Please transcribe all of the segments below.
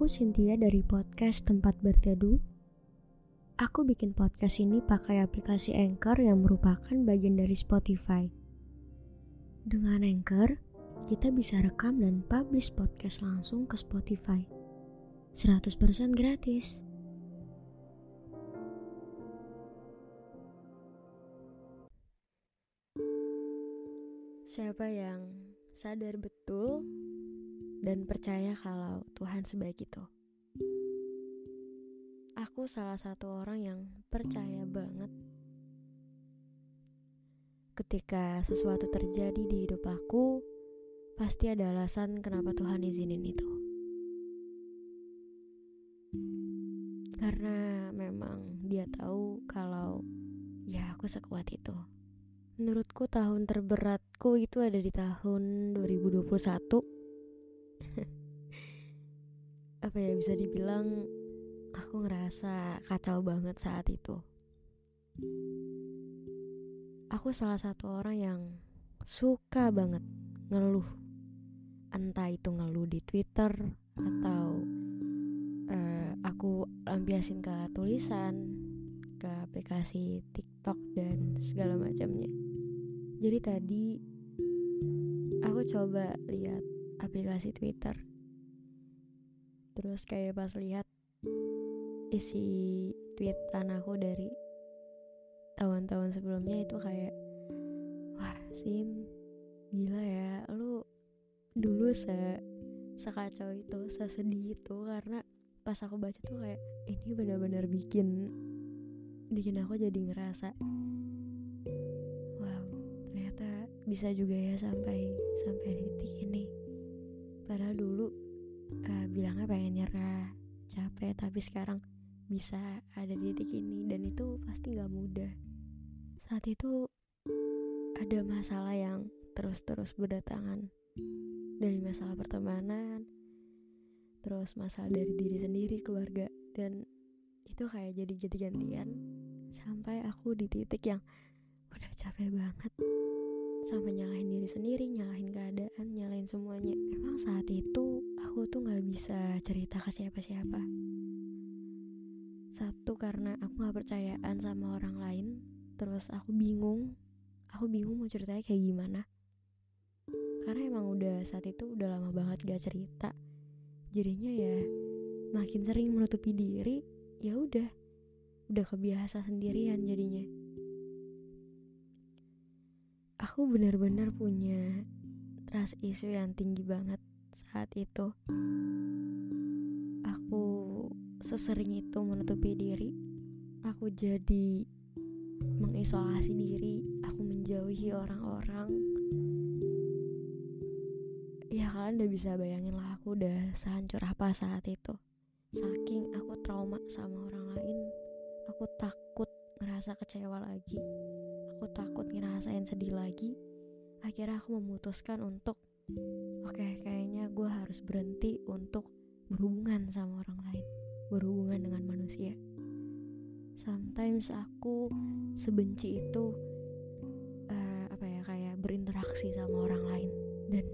aku Cynthia dari podcast Tempat Berteduh. Aku bikin podcast ini pakai aplikasi Anchor yang merupakan bagian dari Spotify. Dengan Anchor, kita bisa rekam dan publish podcast langsung ke Spotify. 100% gratis. Siapa yang sadar betul dan percaya kalau Tuhan sebaik itu? Aku salah satu orang yang percaya banget ketika sesuatu terjadi di hidup aku, pasti ada alasan kenapa Tuhan izinin itu. Karena memang dia tahu kalau ya aku sekuat itu. Menurutku tahun terberatku itu ada di tahun 2021. Apa ya bisa dibilang aku ngerasa kacau banget saat itu. Aku salah satu orang yang suka banget ngeluh. Entah itu ngeluh di Twitter atau uh, aku lampiasin ke tulisan, ke aplikasi TikTok dan segala macamnya. Jadi tadi aku coba lihat aplikasi Twitter. Terus kayak pas lihat isi tweetan aku dari tahun-tahun sebelumnya itu kayak wah sin gila ya lu dulu se sekacau itu sesedih itu karena pas aku baca tuh kayak ini benar-benar bikin bikin aku jadi ngerasa wow ternyata bisa juga ya sampai sampai titik ini capek tapi sekarang bisa ada di titik ini dan itu pasti nggak mudah. Saat itu ada masalah yang terus-terus berdatangan. Dari masalah pertemanan, terus masalah dari diri sendiri, keluarga, dan itu kayak jadi jadi gantian sampai aku di titik yang udah capek banget sampai nyalahin diri sendiri, nyalahin keadaan, nyalahin semuanya. Emang saat itu aku tuh nggak bisa cerita ke siapa-siapa. Satu karena aku nggak percayaan sama orang lain, terus aku bingung aku bingung mau ceritanya kayak gimana. Karena emang udah saat itu udah lama banget gak cerita. Jadinya ya makin sering menutupi diri ya udah. Udah kebiasa sendirian jadinya aku benar-benar punya trust issue yang tinggi banget saat itu aku sesering itu menutupi diri aku jadi mengisolasi diri, aku menjauhi orang-orang. Ya kalian udah bisa bayangin lah aku udah sehancur apa saat itu. Saking aku trauma sama orang lain, aku takut ngerasa kecewa lagi. Aku takut ngerasain sedih lagi. Akhirnya aku memutuskan untuk oke okay, kayaknya gue harus berhenti untuk berhubungan sama orang lain, berhubungan dengan manusia. Sometimes aku sebenci itu uh, apa ya kayak berinteraksi sama orang lain. Dan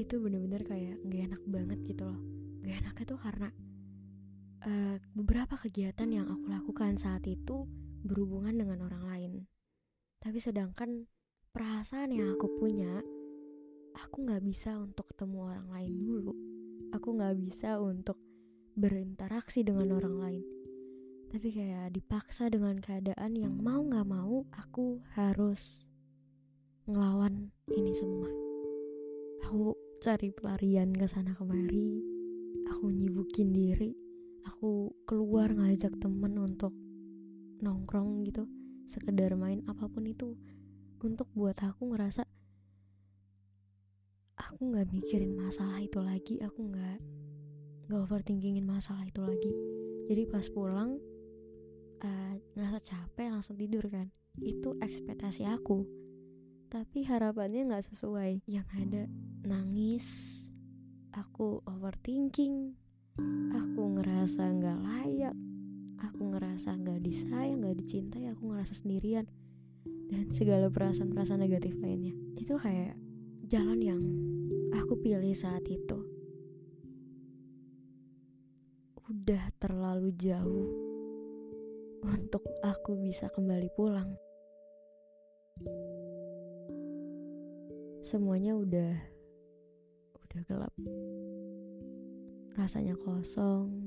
itu bener-bener kayak gak enak banget gitu loh. Gak enaknya tuh karena uh, beberapa kegiatan yang aku lakukan saat itu berhubungan dengan orang lain tapi sedangkan perasaan yang aku punya aku nggak bisa untuk ketemu orang lain dulu. Aku nggak bisa untuk berinteraksi dengan orang lain. Tapi kayak dipaksa dengan keadaan yang mau gak mau aku harus ngelawan ini semua. Aku cari pelarian ke sana kemari aku nyibukin diri aku keluar ngajak temen untuk nongkrong gitu sekedar main apa pun itu untuk buat aku ngerasa aku nggak mikirin masalah itu lagi aku nggak nggak overthinkingin masalah itu lagi. Jadi pas pulang uh, ngerasa capek langsung tidur kan. Itu ekspektasi aku. Tapi harapannya nggak sesuai. Yang ada nangis aku overthinking aku ngerasa nggak layak aku ngerasa nggak disayang nggak dicintai aku ngerasa sendirian. Dan segala perasaan-perasaan negatif lainnya. Itu kayak jalan yang aku pilih saat itu. Udah terlalu jauh untuk aku bisa kembali pulang. Semuanya udah udah gelap. Rasanya kosong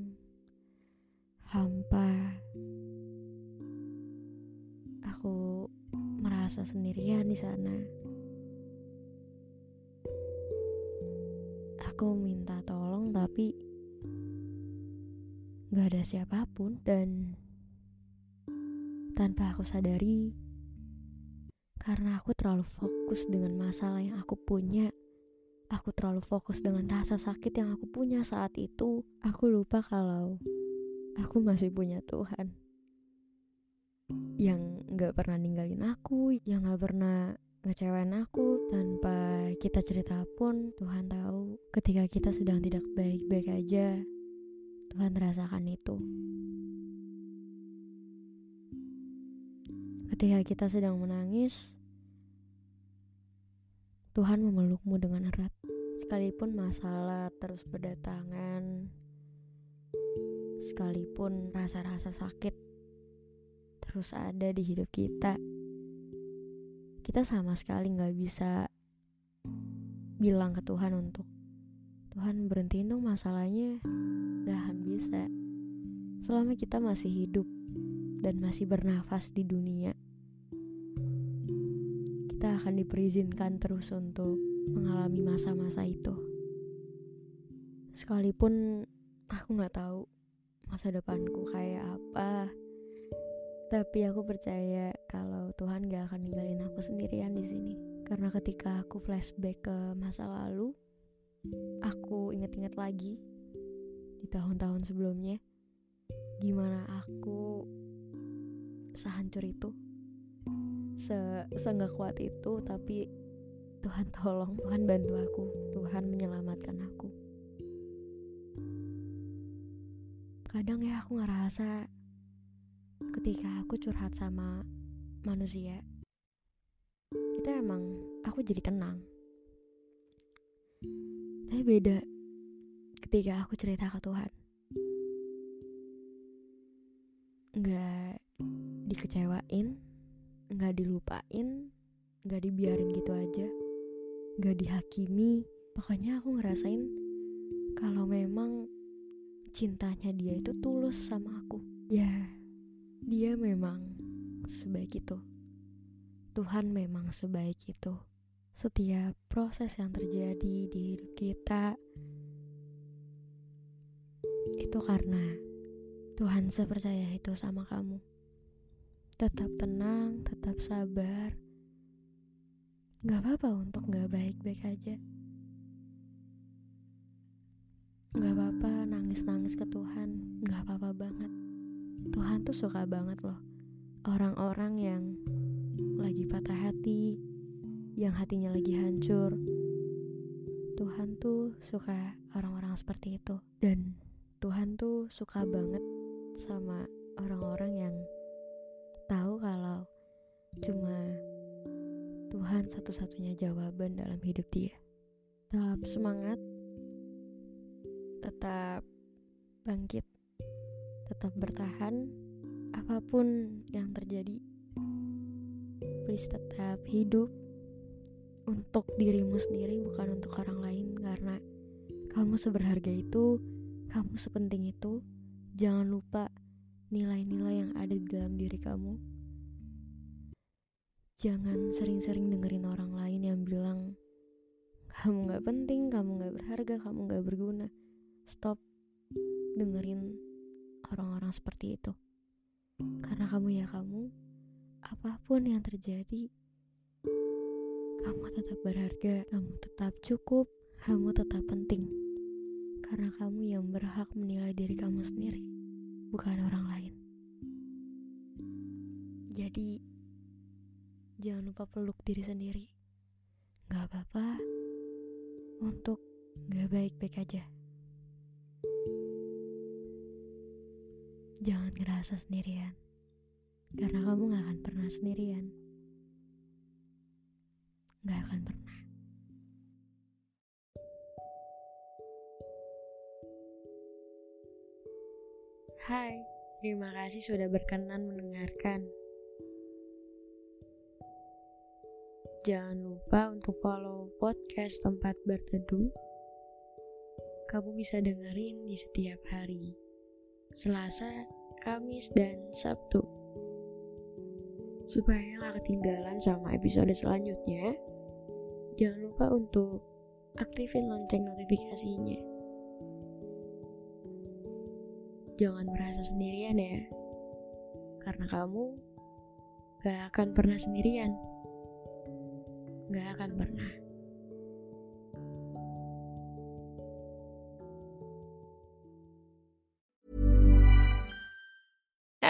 hampa. Aku merasa sendirian di sana. Aku minta tolong tapi gak ada siapa pun dan tanpa aku sadari karena aku terlalu fokus dengan masalah yang aku punya aku terlalu fokus dengan rasa sakit yang aku punya saat itu aku lupa kalau aku masih punya Tuhan yang gak pernah ninggalin aku, yang gak pernah ngecewain aku. Tanpa kita cerita pun Tuhan tahu ketika kita sedang tidak baik-baik aja Tuhan rasakan itu. Ketika kita sedang menangis Tuhan memelukmu dengan erat. Sekalipun masalah terus berdatangan sekalipun rasa-rasa sakit terus ada di hidup kita kita sama sekali nggak bisa bilang ke Tuhan untuk Tuhan berhentiin dong masalahnya. Gak bisa. Selama kita masih hidup dan masih bernafas di dunia kita akan diperizinkan terus untuk mengalami masa-masa itu. Sekalipun aku nggak tahu masa depanku kayak apa. Tapi aku percaya kalau Tuhan gak akan ninggalin aku sendirian di sini. Karena ketika aku flashback ke masa lalu aku inget-inget lagi di tahun-tahun sebelumnya gimana aku sehancur itu se seenggak kuat itu tapi Tuhan tolong Tuhan bantu aku Tuhan menyelamatkan aku kadang ya aku ngerasa ketika aku curhat sama manusia itu emang aku jadi tenang. Tapi beda ketika aku cerita ke Tuhan. Nggak dikecewain nggak dilupain nggak dibiarin gitu aja nggak dihakimi. Pokoknya aku ngerasain kalau memang cintanya dia itu tulus sama aku. Ya, dia memang sebaik itu. Tuhan memang sebaik itu. Setiap proses yang terjadi di hidup kita itu karena Tuhan sepercaya itu sama kamu. Tetap tenang, tetap sabar. Gak apa-apa untuk gak baik-baik aja. Gak apa-apa nangis-nangis ke Tuhan. Gak apa-apa banget. Tuhan tuh suka banget loh. Orang-orang yang lagi patah hati Yang hatinya lagi hancur. Tuhan tuh suka orang-orang seperti itu. Dan Tuhan tuh suka banget sama orang-orang yang tahu kalau cuma Tuhan satu-satunya jawaban dalam hidup dia. Tetap semangat, tetap bangkit, tetap bertahan, apa pun yang terjadi. Please tetap hidup untuk dirimu sendiri, bukan untuk orang lain, karena kamu seberharga itu, kamu sepenting itu. Jangan lupa nilai-nilai yang ada di dalam diri kamu. Jangan sering-sering dengerin orang lain yang bilang kamu gak penting, kamu gak berharga, kamu gak berguna stop dengerin orang-orang seperti itu. Karena kamu ya kamu, apa pun yang terjadi, Kamu tetap berharga, kamu tetap cukup, kamu tetap penting. Karena kamu yang berhak menilai diri kamu sendiri, bukan orang lain. Jadi, jangan lupa peluk diri sendiri. Gak apa-apa untuk gak baik-baik aja. Jangan ngerasa sendirian, karena kamu gak akan pernah sendirian. Gak akan pernah. Hai, terima kasih sudah berkenan mendengarkan. Jangan lupa untuk follow podcast tempat berteduh. Kamu bisa dengerin di setiap hari. Selasa, Kamis, dan Sabtu. Supaya gak ketinggalan sama episode selanjutnya, jangan lupa untuk aktifin lonceng notifikasinya. Jangan merasa sendirian ya, karena kamu gak akan pernah sendirian. Gak akan pernah.